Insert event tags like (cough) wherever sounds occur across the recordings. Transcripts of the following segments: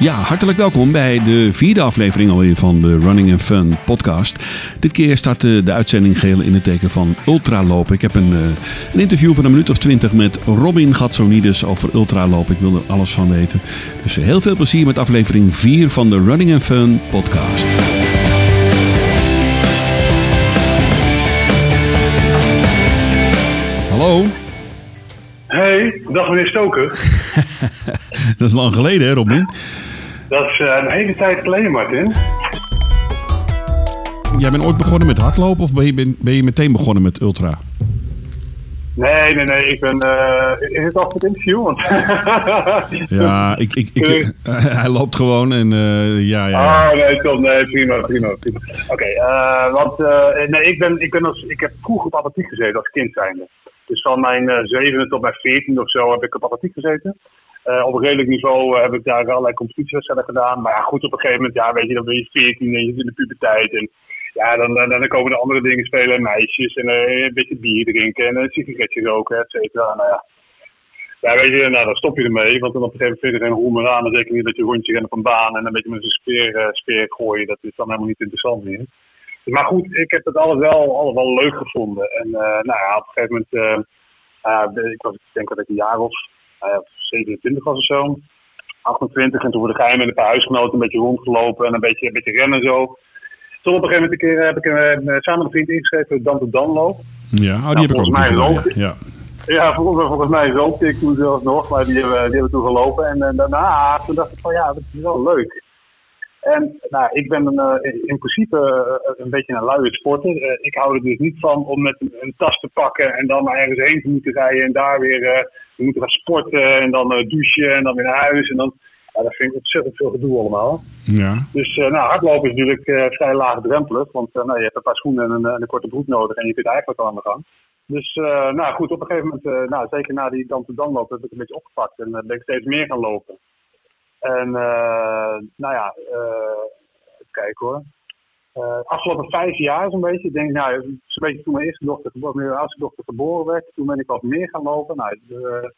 Ja, hartelijk welkom bij de vierde aflevering alweer van de Running and Fun podcast. Dit keer staat de, de uitzending geheel in het teken van ultralopen. Ik heb een, eh, een interview van een minuut of twintig met Robin Gatsonides over ultralopen. Ik wil er alles van weten. Dus heel veel plezier met aflevering 4 van de Running and Fun podcast. Hallo. Hey, dag meneer Stoker. (laughs) Dat is lang geleden hè Robin? Dat is eh, een hele tijd geleden, Martin. Jij bent ooit begonnen met hardlopen of ben je, ben, ben je meteen begonnen met ultra? Nee, nee, nee. Ik ben. eh, is het al voor het interview? Want (laughs) Ja, ik, ik, ik, (laughs) hij loopt gewoon en eh, ja, ja. Ah, nee, top. Nee, prima, prima. prima. Oké, want nee, ik, ben, ik, ben als, ik heb vroeger op atletiek gezeten als kind zijnde. Dus van mijn zevende tot mijn veertiende of zo heb ik op atletiek gezeten. Eh, op een redelijk niveau eh, heb ik daar allerlei competitiewedstrijden gedaan. Maar ja, goed, op een gegeven moment, ja, weet je, dan ben je 14 en je zit in de puberteit. En ja, dan, dan, komen er andere dingen spelen, meisjes en eh, een beetje bier drinken en een sigaretje roken, et cetera. Nou ja. Ja, weet je, nou, dan stop je ermee, want dan op een gegeven moment vind je geen hol meer aan. Dan zeker niet dat je rondje rent op een baan en een beetje met een speer, eh, speer gooien. Dat is dan helemaal niet interessant meer. Maar goed, ik heb het alles wel, alles wel leuk gevonden. En eh, nou ja, op een gegeven moment, eh, ik, was, ik denk dat ik een jaar of 27 was of zo. 28 en toen word ik geheim met een paar huisgenoten een beetje rondgelopen en een beetje, een beetje rennen zo. Tot op een gegeven moment een keer heb ik eh, samen een vriend ingeschreven, Dan to Dan loop. Ja, oh, die heb ik ook mij gedaan, ja. ja. Volgens, volgens mij rookte ik toen zelfs nog, maar die hebben, die hebben toen gelopen. En, eh, daarna toen dacht ik van ja, dat is wel leuk. En nou, ik ben een, eh, in principe eh, een beetje een luie sporter. Eh, ik hou er dus niet van om met een, een tas te pakken en dan maar ergens heen te moeten rijden en daar weer te moeten gaan sporten en dan eh, douchen en dan weer naar huis. En dan, ja, dat vind ik ontzettend veel gedoe allemaal. ja. Dus eh, nou, hardlopen is natuurlijk eh, vrij laagdrempelig. Want nou, je hebt een paar schoenen en een, en een korte broek nodig en je kunt eigenlijk al aan de gang. Dus nou goed, op een gegeven moment, nou, zeker na die dan dan lopen, heb ik een beetje opgepakt en eh, ben ik steeds meer gaan lopen. En nou ja, even kijken hoor. Eh, afgelopen vijf jaar zo'n beetje, ik denk nou, een beetje toen mijn eerste dochter, geboren- mijn oudste dochter geboren werd, toen ben ik wat meer gaan lopen. Nou, eh,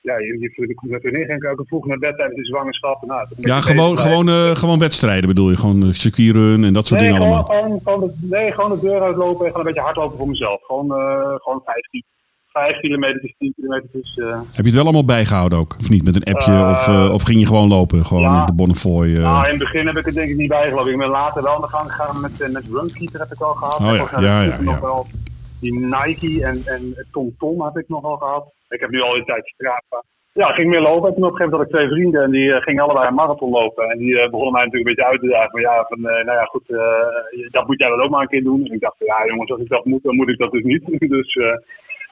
ja, je, je, je komt net weer neer, ging ik ook vroeg naar bed tijdens de zwangerschap. Nou, ja gewoon, gewoon, eh, gewoon wedstrijden bedoel je? Gewoon circuitrun en dat soort Nee, dingen gewoon, allemaal? gewoon, gewoon de, nee, gewoon de deur uitlopen en gewoon een beetje hardlopen voor mezelf. Gewoon, eh gewoon 15, 5 kilometer, 10 kilometer. Dus, eh, Heb je het wel allemaal bijgehouden ook? Of niet? Met een appje? Eh, of, eh, of ging je gewoon lopen? Gewoon ja. op de Bonnefoy? nou, in het begin heb ik het denk ik niet bijgelopen. Ik ben later wel aan de gang gegaan met, met Runkeeper heb ik al gehad. Oh ja, ja, ja, nog wel die Nike en, en Tom Tom heb ik nog al gehad. Ik heb nu al een tijd Strava. Ja, ik ging meer lopen. En toen op een gegeven moment had ik twee vrienden en die gingen allebei een marathon lopen. En die begonnen mij natuurlijk een beetje uit te dagen. Van ja, van, nou ja, goed, dat moet jij dan ook maar een keer doen. En ik dacht, ja jongens, als ik dat moet, dan moet ik dat dus niet. (laughs) dus,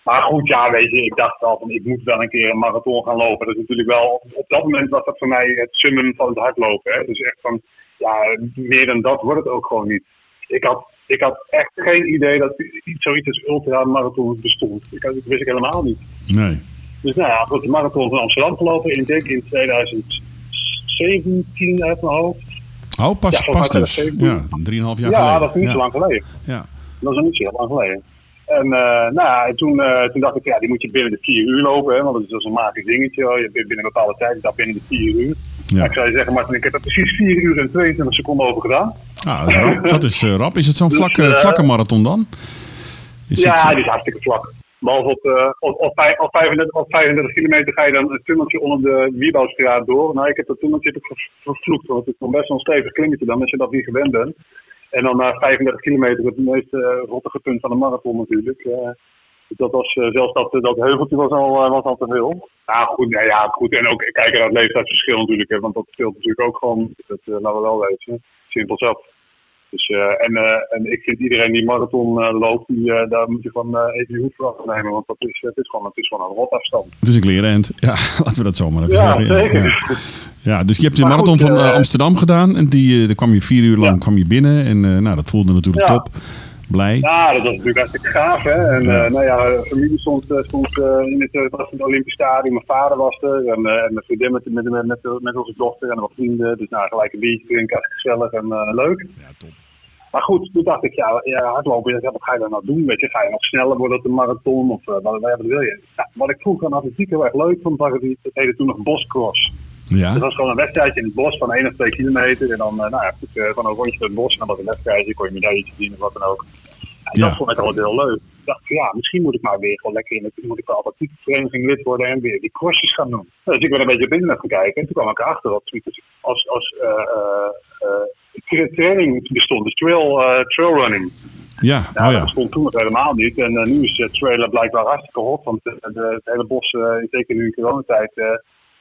maar goed, ja, weet je, ik dacht wel van, ik moet wel een keer een marathon gaan lopen. Dat is natuurlijk wel, op dat moment was dat voor mij het summum van het hardlopen. Hè. Dus echt van, ja, meer dan dat wordt het ook gewoon niet. Ik had, ik had echt geen idee dat iets, zoiets als ultramarathon bestond. Ik, had, dat wist ik helemaal niet. Nee. Dus nou ja, goed, de marathon van Amsterdam gelopen in, denk ik, in 2017 uit mijn hoofd. Oh, pas, Ja, pas dus. 2017. Ja, drieënhalf jaar ja, geleden. dat is niet ja. zo lang geleden. Ja. Dat is niet zo lang geleden. En eh, nou toen, eh, toen dacht ik, ja, die moet je binnen de vier uur lopen, hè, want dat is dus een magisch dingetje. hoor. Je bent binnen een bepaalde tijd, dat binnen de vier uur. Ja. Ik zou je zeggen, Martin, ik heb er precies 4 uur en 22 seconden over gedaan. Ah, dat is rap. (laughs) Dat is, eh, rap. Is het zo'n Dus, vlakke, vlakke marathon dan? Is ja, het, die is hartstikke vlak. Behalve op, op, op, op, 35, op 35 kilometer ga je dan een tunneltje onder de Wiebouwstraat door. Nou, ik heb dat tunneltje vervloekt, want het is nog best wel een stevig klimmetje dan, als je dat niet gewend bent. En dan na 35 kilometer, het meest eh, rottige punt van de marathon natuurlijk. eh, dat was, eh, zelfs dat, dat heuveltje was al, was al te veel. Ja, goed, nou ja, goed. En ook kijken naar het leeftijdsverschil natuurlijk, hè, want dat speelt natuurlijk ook gewoon, dat laten we wel weten. Simpel zat. Dus, eh, en, eh, en ik vind iedereen die marathon eh, loopt, die, daar moet je eh, even je hoed voor afnemen. Want dat is, het is, gewoon, het is gewoon een rotafstand. het is een klerenend. Ja, (laughs) laten we dat zomaar even Ja, zeggen. zeker. Ja. Ja, dus je hebt de Maar marathon goed, van Amsterdam gedaan. En die, daar kwam je vier uur lang Ja. kwam je binnen. En nou, dat voelde natuurlijk top. Blij. Ja, dat was natuurlijk hartstikke gaaf. Hè? En Ja. eh, nou ja, familie stond, eh, stond eh, in het, was het Olympisch Stadion. Mijn vader was er. En, en mijn vriendin met, met, met, met, met onze dochter en wat vrienden. Dus nou, gelijk een biertje drinken, gezellig en leuk. Ja, top. Maar goed, toen dacht ik, ja, ja hardlopen, ja, wat ga je dan nou doen? Weet je, ga je nog sneller worden op de marathon? Of wat, wat wil je? Nou, wat ik vroeger aan atletiek heel erg leuk vond, was het, het heette toen nog boscross. Ja. Dat was gewoon een wedstrijdje in het bos van 1 of 2 kilometer. En dan, nou ja, goed, gewoon een rondje door het bos. En dan was een wedstrijdje, kon je medailletjes zien of wat dan ook. En Ja. dat vond ik altijd heel leuk. Ik dacht, van, ja, misschien moet ik maar weer gewoon lekker in het, moet ik wel atletiek vereniging lid worden en weer die crossjes gaan doen. Dus ik ben een beetje internet gaan kijken en toen kwam ik erachter dat als, als uh, training bestond, dus trail, uh, trailrunning. Ja, Ja, oh ja. dat bestond toen nog helemaal niet. En nu is uh, trailer blijkbaar hartstikke hot. Want de, het hele bos, zeker nu in coronatijd,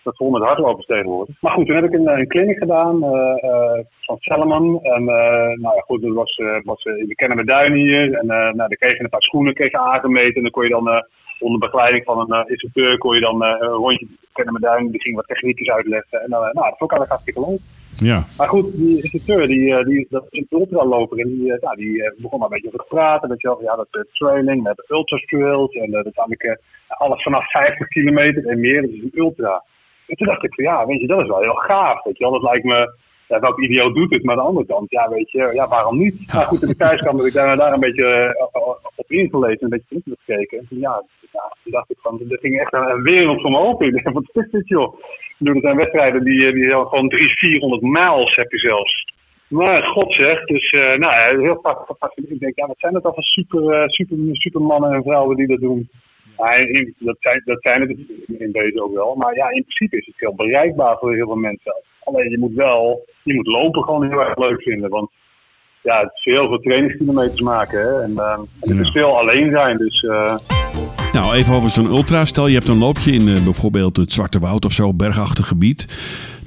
uh, dat vol met hardlopers tegenwoordig. Maar goed, toen heb ik een, een clinic gedaan uh, van Salomon. En nou ja, goed, dat was, was in de Kennemerduin hier. En nou, daar kreeg je een paar schoenen kreeg je aangemeten. En dan kon je dan onder begeleiding van een instructeur kon je dan een rondje Kennemerduin. Die ging wat techniekjes uitleggen. En nou, dat vond ik eigenlijk hartstikke leuk. Ja. Maar goed, die instructeur, die, die, dat is een ultraloper. En die, ja, die begon maar een beetje over te praten. Weet je wel, ja, dat uh, trailing, we hebben ultra trails. En uh, dat is eigenlijk uh, alles vanaf 50 kilometer en meer. Dat is een ultra. En toen dacht ik van ja, weet je, dat is wel heel gaaf. Weet je wel, dat lijkt me, ja, welke idioot doet het? Maar aan de andere kant, ja, weet je, ja, waarom niet? Ja. Goed, in de thuiskamer heb ik daar, daar een beetje op ingelezen, een beetje in gekeken. En toen, ja, toen dacht ik van, er ging echt een, wereld me open. Dacht, wat is dit joh? Er zijn wedstrijden die, die gewoon 300, 400 miles heb je zelfs. Maar god zeg, dus uh, nou heel vaak fascinerend. Ik denk, ja, wat zijn het al voor super, super, super mannen en vrouwen die dat doen? Ja, dat, zijn, dat zijn het in deze ook wel. Maar ja, in principe is het heel bereikbaar voor heel veel mensen. Alleen je moet wel, je moet lopen gewoon heel erg leuk vinden. Want ja, het is heel veel trainingskilometers maken. Hè? En, uh, en het is veel alleen zijn. Dus, uh... Nou, even over zo'n ultra. Stel je hebt een loopje in uh, bijvoorbeeld het Zwarte Woud of zo, bergachtig gebied.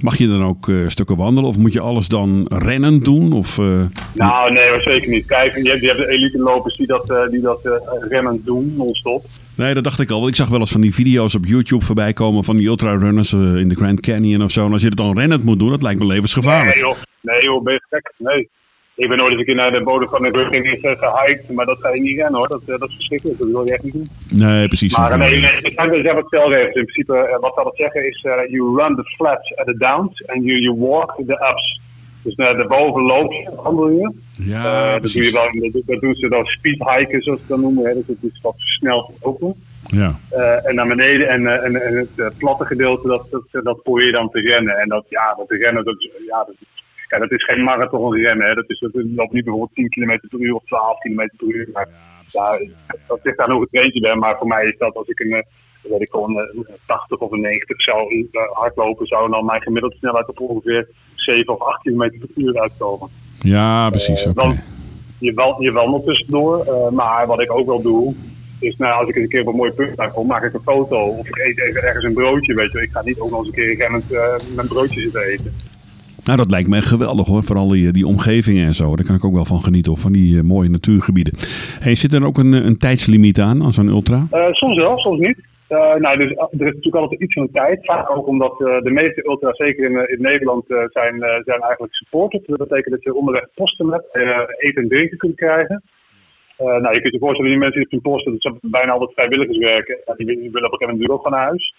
Mag je dan ook uh, stukken wandelen of moet je alles dan rennen doen? Of, uh, nou, nee, maar zeker niet. Kijk, je hebt, je hebt de elite lopers die dat, uh, die dat rennen doen, non-stop. Nee, dat dacht ik al. Ik zag wel eens van die video's op YouTube voorbij komen van die ultrarunners in de Grand Canyon of zo. En als je het dan rennend moet doen, dat lijkt me levensgevaarlijk. Nee joh, nee, joh ben je gek? Nee. Ik ben ooit eens een keer naar de bodem van de Grand Canyon gehiked, maar dat ga je niet rennen hoor. Dat, dat is verschrikkelijk, dat wil je echt niet doen. Nee, precies. Maar nee, nee, het zelf stelregels. In principe, wat het zeggen is, uh, you run the flats at the downs and you, you walk the ups. Dus naar de boven loop je, wandel je. Ja, uh, dat, doe je dat, dat doen ze dan speedhiken, zoals ze dat noemen. Hè. Dus het is wat snel lopen. Ja. Uh, en naar beneden en, uh, en, en het platte gedeelte, dat, dat, dat probeer je dan te rennen. En dat, ja, dat te rennen, dat, ja, dat, ja, dat is geen marathon rennen. Hè. Dat, is, dat loopt niet bijvoorbeeld 10 km per uur of 12 km per uur. Maar, ja, ja, dat ligt aan hoe getraind je bent. Maar voor mij is dat als ik een, weet ik gewoon, een 80 of een 90 zou hardlopen, zou dan mijn gemiddelde snelheid op ongeveer 7 of 8 km per uur uitkomen. Ja, precies. Uh, Okay. je, wandelt, je wandelt tussendoor. Uh, maar wat ik ook wel doe, is nou, als ik eens een keer op een mooie punt kom, maak ik een foto. Of ik eet even ergens een broodje, weet je. Ik ga niet ook nog eens een keer rennend uh, mijn broodje zitten eten. Nou, dat lijkt me geweldig hoor. Vooral die, die omgevingen en zo. Daar kan ik ook wel van genieten. Of van die uh, mooie natuurgebieden. Hey, zit er ook een, een tijdslimiet aan, aan zo'n ultra? Soms wel, soms niet. Nou, dus, er is natuurlijk altijd iets van tijd. Vaak ook omdat de meeste ultra's, zeker in, in Nederland, zijn, zijn eigenlijk supported. Dat betekent dat je onderweg posten met eten en drinken kunt krijgen. nou, je kunt je voorstellen, die mensen die op posten, dat zijn bijna altijd vrijwilligerswerken. Die, die willen op een gegeven moment ook van huis.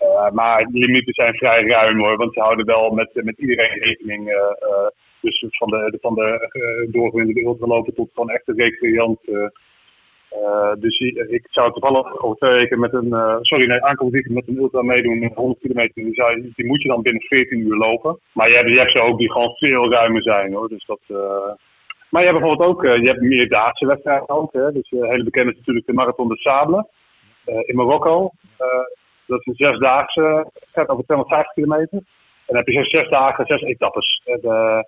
Uh, maar de limieten zijn vrij ruim hoor, want ze houden wel met, met iedereen rekening. Uh, uh, dus van de, van de doorgewinterde ultralopen tot van echte recreant. dus ik zou toevallig over twee weken met een, sorry nee, weekend met een ultra meedoen, 100 kilometer. Die, die moet je dan binnen 14 uur lopen. Maar je hebt, je hebt ze ook die gewoon veel ruimer zijn hoor. Dus dat, maar je hebt bijvoorbeeld ook, je hebt meerdaagse wedstrijden ook. Hè? Dus hele bekend is natuurlijk de Marathon de Sable in Marokko. Dat is een zesdaagse, gaat over 250 kilometer. En dan heb je zes, zes dagen, zes etappes. Uh,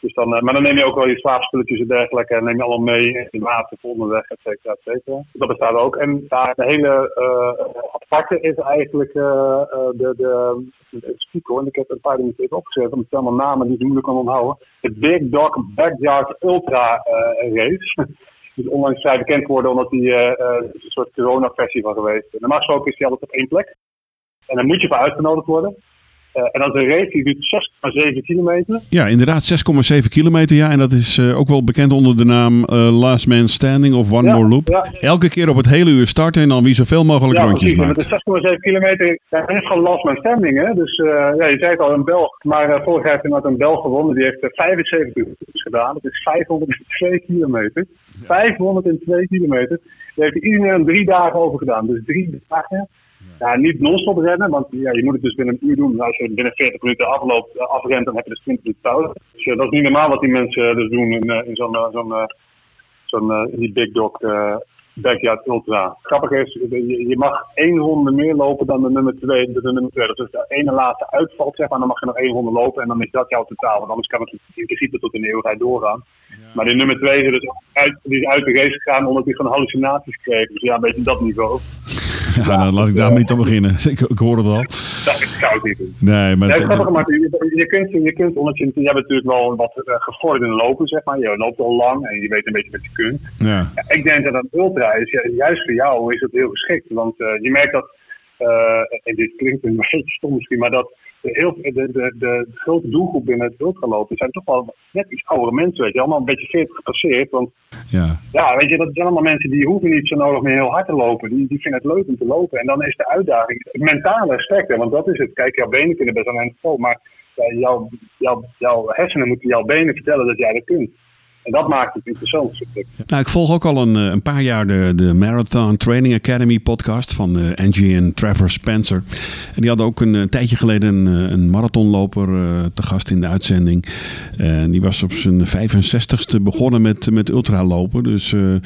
dus dan, uh, maar dan neem je ook wel je slaapspulletjes en dergelijke. En neem je allemaal mee in water, onderweg, et cetera, et cetera. Dat bestaat ook. En ja, de hele uh, aparte is eigenlijk de, de, de spieken. En ik heb een paar dingen even opgeschreven, omdat het allemaal namen die ik moeilijk kan onthouden. De Big Dog Backyard Ultra Race. (laughs) is onlangs vrij bekend geworden omdat hij uh, uh, een soort corona-versie van geweest. Normaal gesproken is hij altijd op één plek. En dan moet je voor uitgenodigd worden. Uh, en dat is een race die duurt 6,7 kilometer. Ja, inderdaad, 6,7 kilometer. Ja, en dat is uh, ook wel bekend onder de naam uh, Last Man Standing of One ja, More Loop. Ja. Elke keer op het hele uur starten en dan wie zoveel mogelijk ja, rondjes precies. maakt. Is 6,7 kilometer. Ja, dat is gewoon Last Man Standing, hè. Dus ja, je zei het al, een Belg. Maar vorig jaar heeft iemand een Belg gewonnen. Die heeft 75 uur gedaan. Dat is 502 kilometer. 502 kilometer. Daar heeft iedereen drie dagen over gedaan. Dus drie dagen. Ja, niet non-stop rennen, want ja, je moet het dus binnen een uur doen. Als je binnen 40 minuten afloopt, afrent, dan heb je dus 20 minuten pauze. Dus dat is niet normaal wat die mensen dus doen in, in zo'n zo'n zo'n die Big Dog Backyard Ultra. Grappig is, je mag één ronde meer lopen dan de nummer twee. De, nummer twee. Dus als de ene laatste uitvalt, zeg maar, dan mag je nog één ronde lopen en dan is dat jouw totaal. Want anders kan het in principe tot in de eeuwigheid doorgaan. Maar die nummer twee is dus uit, die is uit de race gegaan omdat hij gewoon hallucinaties kreeg. Dus ja, een beetje dat niveau. Ja, dan laat ik daar niet aan beginnen. (laughs) Ik, ik hoor het al. Dat is koud niet. Nee, maar... Nee, grappig, maar je, je, kunt, je kunt, omdat je, je hebt natuurlijk wel wat uh, gevorderde lopen, zeg maar. Je loopt al lang en je weet een beetje wat je kunt. Ja. ja ik denk dat een ultra is, juist voor jou is het heel geschikt. Want uh, je merkt dat, uh, en dit klinkt een (laughs) beetje stom misschien, maar dat de, heel, de, de, de, grote doelgroep binnen het ultralopen zijn toch wel net iets oudere mensen, weet je, allemaal een beetje 40 gepasseerd. Want ja. ja, weet je, dat zijn allemaal mensen die hoeven niet zo nodig meer heel hard te lopen. Die, die vinden het leuk om te lopen. En dan is de uitdaging het mentale sterkte, want dat is het. Kijk, jouw benen kunnen best wel een maar ja, jouw, jouw, jouw hersenen moeten jouw benen vertellen dat jij dat kunt. En dat maakt het interessant. Nou, ik volg ook al een, een paar jaar de, de Marathon Training Academy podcast van uh, Angie en Trevor Spencer. En die hadden ook een, een tijdje geleden een, een marathonloper uh, te gast in de uitzending. En die was op zijn 65ste begonnen met, met ultralopen. Dus er,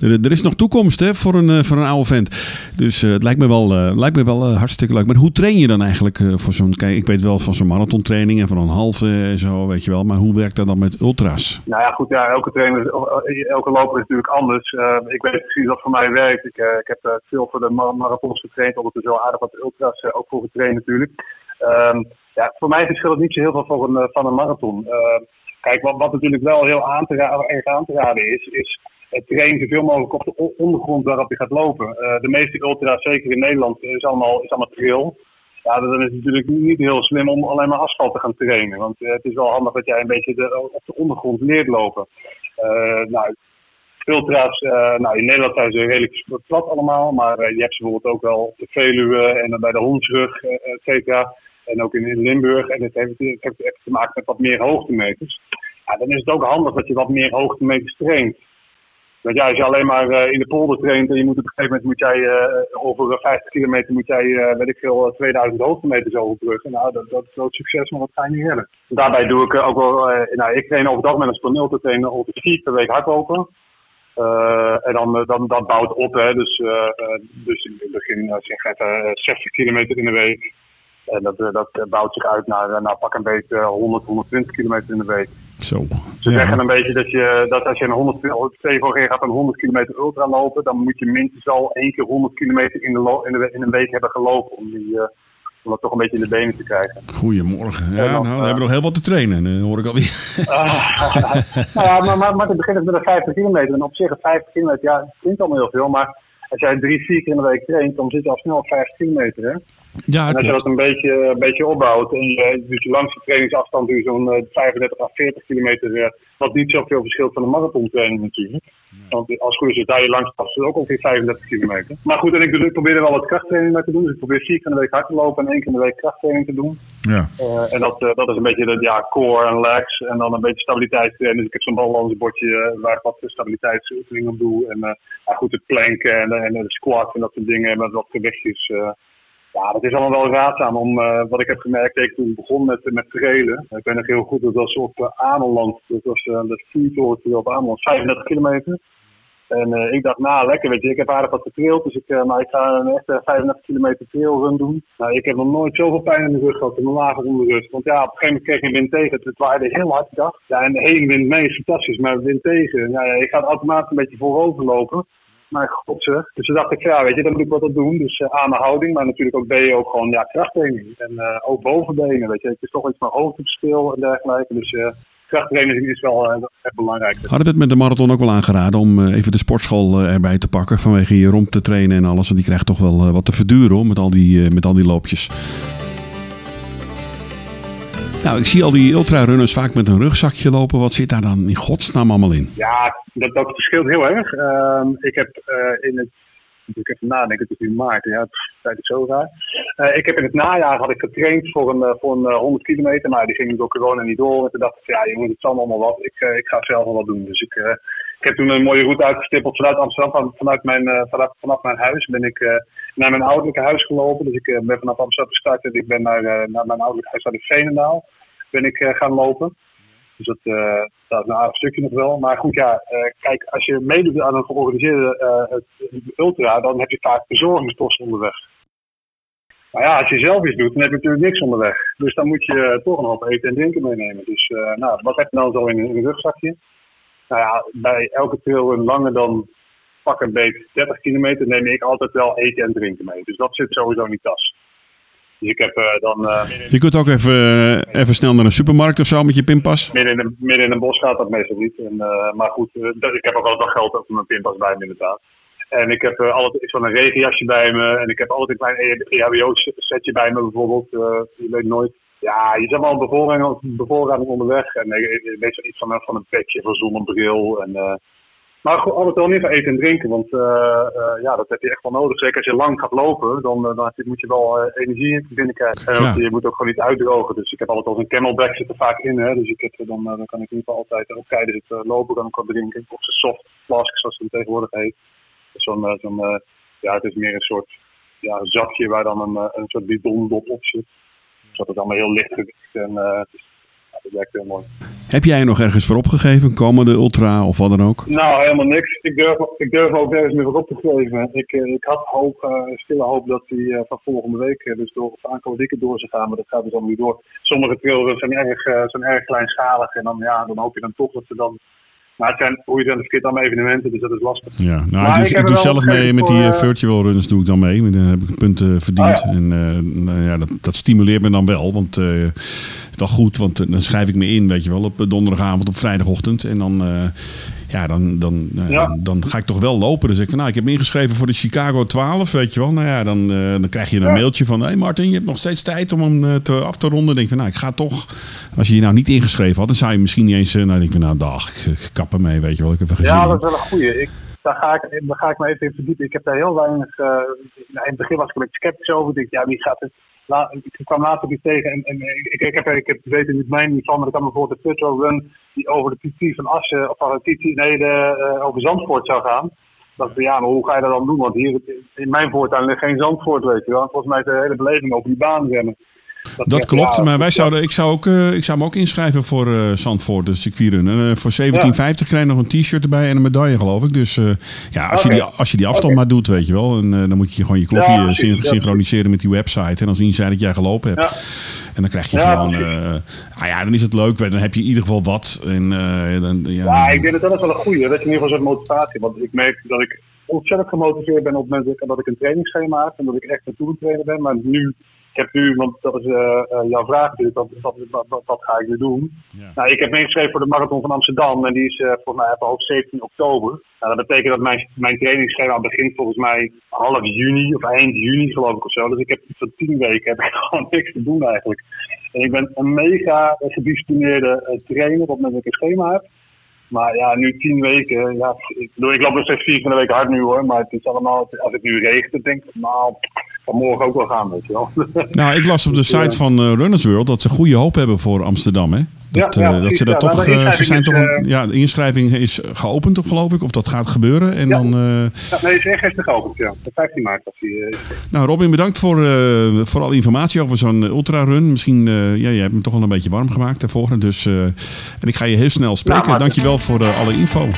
er, is nog toekomst hè, voor, een, voor een oude vent. Dus het lijkt me wel, lijkt me wel hartstikke leuk. Maar hoe train je dan eigenlijk voor zo'n... Kijk, ik weet wel van zo'n marathontraining en van een halve en zo, weet je wel. Maar hoe werkt dat dan met ultras? Nou ja, goed ja, elke trainer, elke loper is natuurlijk anders. Uh, ik weet precies wat voor mij werkt. Ik, uh, ik heb veel voor de marathons getraind, ondertussen wel aardig wat ultras ook voor getraind natuurlijk. Um, ja, voor mij verschilt het niet zo heel veel van een, van een marathon. kijk, wat, wat natuurlijk wel heel aan te erg aan te raden is, is het trainen zoveel mogelijk op de ondergrond waarop je gaat lopen. de meeste ultras, zeker in Nederland, is allemaal, is allemaal trail. Ja, dan is het natuurlijk niet heel slim om alleen maar asfalt te gaan trainen. Want uh, het is wel handig dat jij een beetje op de ondergrond leert lopen. Uh, nou, ultra's, uh, nou in Nederland zijn ze redelijk plat allemaal. Maar je hebt ze bijvoorbeeld ook wel op de Veluwe en bij de Hondsrug, et cetera. En ook in, Limburg. En het heeft echt te maken met wat meer hoogtemeters. Ja, dan is het ook handig dat je wat meer hoogtemeters traint. Want ja, als je alleen maar uh, in de polder traint en je moet op een gegeven moment moet jij uh, over 50 kilometer moet jij, weet ik veel, 2000 hoogtemeters overbruggen. Nou, dat, dat is groot succes, maar dat ga je niet redden. Daarbij doe ik ook wel, nou, ik train over dat met een toneel te trainen op vier per week hardlopen. en dan, dan dat bouwt op, hè. Dus, dus in het begin zeg even 60 kilometer in de week. En dat, dat bouwt zich uit naar, naar pak een beetje 100, 120 kilometer in de week. Zo. Ze ja. zeggen een beetje dat, je, dat als je een 100, stel voor je gaat een 100 kilometer ultra lopen, dan moet je minstens al één keer 100 kilometer in, de in, de, in een week hebben gelopen om, die, uh, om dat toch een beetje in de benen te krijgen. Goedemorgen. Ja, dan, nou, dan uh, hebben we nog heel wat te trainen, uh, hoor ik alweer. (laughs) nou ja, maar, maar, maar het begint met een 50 kilometer. En op zich een 50 kilometer, ja, het klinkt allemaal heel veel, maar als jij drie, vier keer in de week traint, dan zit je al snel op 50 kilometer. Hè? Ja, en als je dat een beetje, een beetje opbouwt, en je, dus je langste trainingsafstand duurt zo'n 35 à 40 kilometer, wat niet zoveel verschilt van een marathontraining natuurlijk. Want als goed is, daar je langste afstand ook ongeveer 35 kilometer. Maar goed, en ik, ik probeer er wel wat krachttraining mee te doen. Dus ik probeer vier keer in de week hard te lopen en één keer in de week krachttraining te doen. Ja. Uh, en dat, uh, dat is een beetje de ja, core en legs en dan een beetje stabiliteitstraining. Dus ik heb zo'n balansbordje uh, waar ik wat stabiliteitsoefeningen op doe. En goed, het planken en, en de squat en dat soort dingen met wat gewichtjes. Ja, dat is allemaal wel raadzaam om, uh, wat ik heb gemerkt ik toen begon met, met trailen. Ik ben nog heel goed, dat was op uh. Dat was uh, dat vuurtorentje op Ameland, 35 kilometer. En uh, ik dacht, nou lekker, weet je, ik heb aardig wat getraild. Dus ik, uh, nou, ik ga een echte 35 kilometer trailrun doen. Nou, ik heb nog nooit zoveel pijn in de rug gehad, in mijn lage onderrust. Want ja, op een gegeven moment kreeg je wind tegen. Het waaide heel hard, dacht. Ja, en de heenwind mee is fantastisch, maar wind tegen. Nou, ja, je gaat automatisch een beetje voorover lopen. Maar god zeg. Dus toen dacht ik, ja, weet je, dan moet ik wat op doen. Dus uh, aan de houding, maar natuurlijk ook ben je ook gewoon ja, krachttraining. En uh, ook bovenbenen, weet je. Het is toch iets van hoogtespeel en dergelijke. Dus uh, krachttraining is wel echt belangrijk. Hadden het met de marathon ook wel aangeraden om even de sportschool erbij te pakken vanwege je romp te trainen en alles. Want die krijgt toch wel wat te verduren hoor, met al die, met al die loopjes. Nou, ik zie al die ultrarunners vaak met een rugzakje lopen. Wat zit daar dan in godsnaam allemaal in? Ja, dat, dat verschilt heel erg. Uh, ik heb uh, in het Ik even nadenken, het is nu maart. Ja, tijd is zo raar. Eh, ik heb in het najaar had ik getraind voor een, eh, voor een 100 kilometer, maar die ging door corona niet door. En toen dacht ik, ja jongens, het zal allemaal wat. Ik, ik ga zelf wel wat doen. Dus ik, ik heb toen een mooie route uitgestippeld vanuit Amsterdam. Vanuit mijn, vanaf, vanaf mijn huis ben ik naar mijn ouderlijke huis gelopen. Dus ik ben vanaf Amsterdam gestart en ik ben naar, naar mijn ouderlijke huis, naar de Veenendaal, ben ik gaan lopen. Dus dat, dat is een aardig stukje nog wel. Maar goed, ja, uh, kijk, als je meedoet aan een georganiseerde uh, ultra, dan heb je vaak bezorgingskosten onderweg. Maar ja, als je zelf iets doet, dan heb je natuurlijk niks onderweg. Dus dan moet je toch een hoop eten en drinken meenemen. Dus nou, wat heb je dan zo in, een rugzakje? Nou ja, bij elke trail langer dan pak een beetje 30 kilometer neem ik altijd wel eten en drinken mee. Dus dat zit sowieso in die tas. Dus ik heb uh, dan... Uh, je kunt ook even, uh, even snel naar een supermarkt of zo met je pinpas? Midden in een, midden in een bos gaat dat meestal niet. En, maar goed, ik heb ook altijd wel geld voor mijn pinpas bij me inderdaad. En ik heb altijd zo'n regenjasje bij me. En ik heb altijd een klein EHBO-setje bij me bijvoorbeeld. je weet nooit. Ja, je zet wel een bevoorrading, bevoorrading onderweg. En weet iets van, van een petje, van zonnebril. En maar goed, altijd wel niet eten en drinken, want uh, uh, ja, dat heb je echt wel nodig. Zeker als je lang gaat lopen, dan, uh, dan moet je wel energie binnenkrijgen. En je moet ook gewoon niet uitdrogen. Dus ik heb altijd al een camelback zit er vaak in. Hè. Dus ik heb, dan, dan kan ik in ieder geval altijd, ook tijdens het lopen, kan ik wat drinken. Of de soft flask, zoals het tegenwoordig heet. Zo'n, zo'n ja, het is meer een soort ja, zakje waar dan een, een soort bidondop op zit. Dus dat is allemaal heel licht gewicht en het is dat werkt heel mooi. Heb jij nog ergens voor opgegeven, komende ultra of wat dan ook? Nou, helemaal niks. Ik durf, ik durf ook nergens meer voor op te geven. Ik, eh, ik had hoop, uh, stille hoop dat hij uh, van volgende week dus door of aankomende weken door zou gaan, maar dat gaat dus allemaal niet door. Sommige trails zijn erg, zijn erg kleinschalig en dan, ja, dan hoop je dan toch dat ze dan maar het zijn, hoe je dan verkeerd allemaal evenementen, dus dat is lastig. Ja, nou, dus ik, doe zelf mee met die virtual runners doe ik dan mee. Dan heb ik punten verdiend. Ja. En nou, ja, dat, dat stimuleert me dan wel. Want wel goed, want eh, dan schrijf ik me in, weet je wel, op donderdagavond, op vrijdagochtend. En dan, uh, ja, dan, dan, ja. dan, dan, ga ik toch wel lopen. Dus ik van, nou, ik heb me ingeschreven voor de Chicago 12, weet je wel. Nou ja, dan, uh, dan krijg je een ja. mailtje van, hé hey Martin, je hebt nog steeds tijd om hem te, af te ronden. Dan denk ik van, nou, ik ga toch, als je je nou niet ingeschreven had, dan zou je misschien niet eens, nou, denk ik van, nou, dag, ik, kap ermee, weet je wel. Ik heb er ja, dat is wel een goeie. Ik, daar, ga ik, daar ga ik me even in verdiepen. Ik heb daar heel weinig, uh, in het begin was ik een beetje sceptisch over. Ik denk, ja, wie gaat het ik kwam later weer tegen en, en ik, ik, heb, ik heb weten niet mijn niveau, maar ik kan bijvoorbeeld de Putro Run die over de PT van Assen, of van de nee, de, uh, over Zandvoort zou gaan. Dat ja, maar hoe ga je dat dan doen? Want hier in mijn voortuin ligt geen Zandvoort, weet je wel. Volgens mij is de hele beleving over die baan rennen. Dat, klopt, maar wij zouden, ik, zou ook, uh, ik zou me ook inschrijven voor uh, Zandvoort, de circuitrun. Uh, voor 17,50 ja. krijg je nog een t-shirt erbij en een medaille, geloof ik. Dus ja, als, okay. je die, als je die afstand okay. maar doet, weet je wel. En dan moet je gewoon je klokje syn synchroniseren met die website. En dan zien zij dat jij gelopen hebt. En dan krijg je gewoon... ah ja, dan is het leuk. Dan heb je in ieder geval wat. En, dan, ja, ik denk dat dat is wel een goede. Dat is in ieder geval zo'n motivatie. Want ik merk dat ik ontzettend gemotiveerd ben op het moment dat ik een trainingsschema heb. En dat ik echt naartoe trainen ben. Maar nu heb nu, want dat is uh, uh, jouw vraag natuurlijk, wat, wat, wat, wat, ga ik nu doen? Ja. Nou, ik heb meegeschreven voor de Marathon van Amsterdam en die is uh, volgens mij op 17 oktober. Nou, dat betekent dat mijn, mijn trainingsschema begint volgens mij half juni of eind juni geloof ik of zo. Dus ik heb voor tien weken heb ik (laughs) gewoon niks te doen eigenlijk. En ik ben een mega gedisciplineerde trainer op het moment dat ik een schema heb. Maar ja, nu tien weken. Ja, ik, bedoel, ik loop nog steeds vier van de week hard nu hoor. Maar het is allemaal, als het nu regent, denk ik, nou, kan morgen ook wel gaan, weet je wel. (laughs) Nou, ik las op de site van uh, Runners World dat ze goede hoop hebben voor Amsterdam, hè? Dat, ja, ja, dat ze dat toch, uh, ze zijn toch een, ja, de inschrijving is geopend, geloof ik, of dat gaat gebeuren. En dan, nee, is echt gisteren geopend, ja. De 15 maart die. Nou, Robin, bedankt voor, voor alle informatie over zo'n ultrarun. Misschien, ja, je hebt me toch wel een beetje warm gemaakt daarvoor. Dus, en ik ga je heel snel spreken. Nou, Dankjewel voor alle info.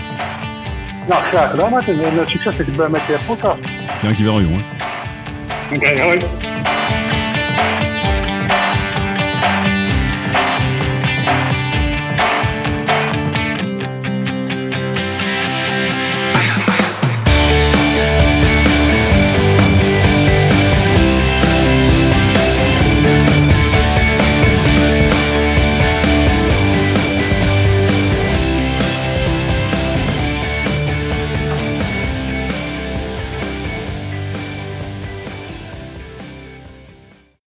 Nou, graag gedaan, Martin. En succes met je podcast. Dankjewel, jongen. Oké, okay, hoi.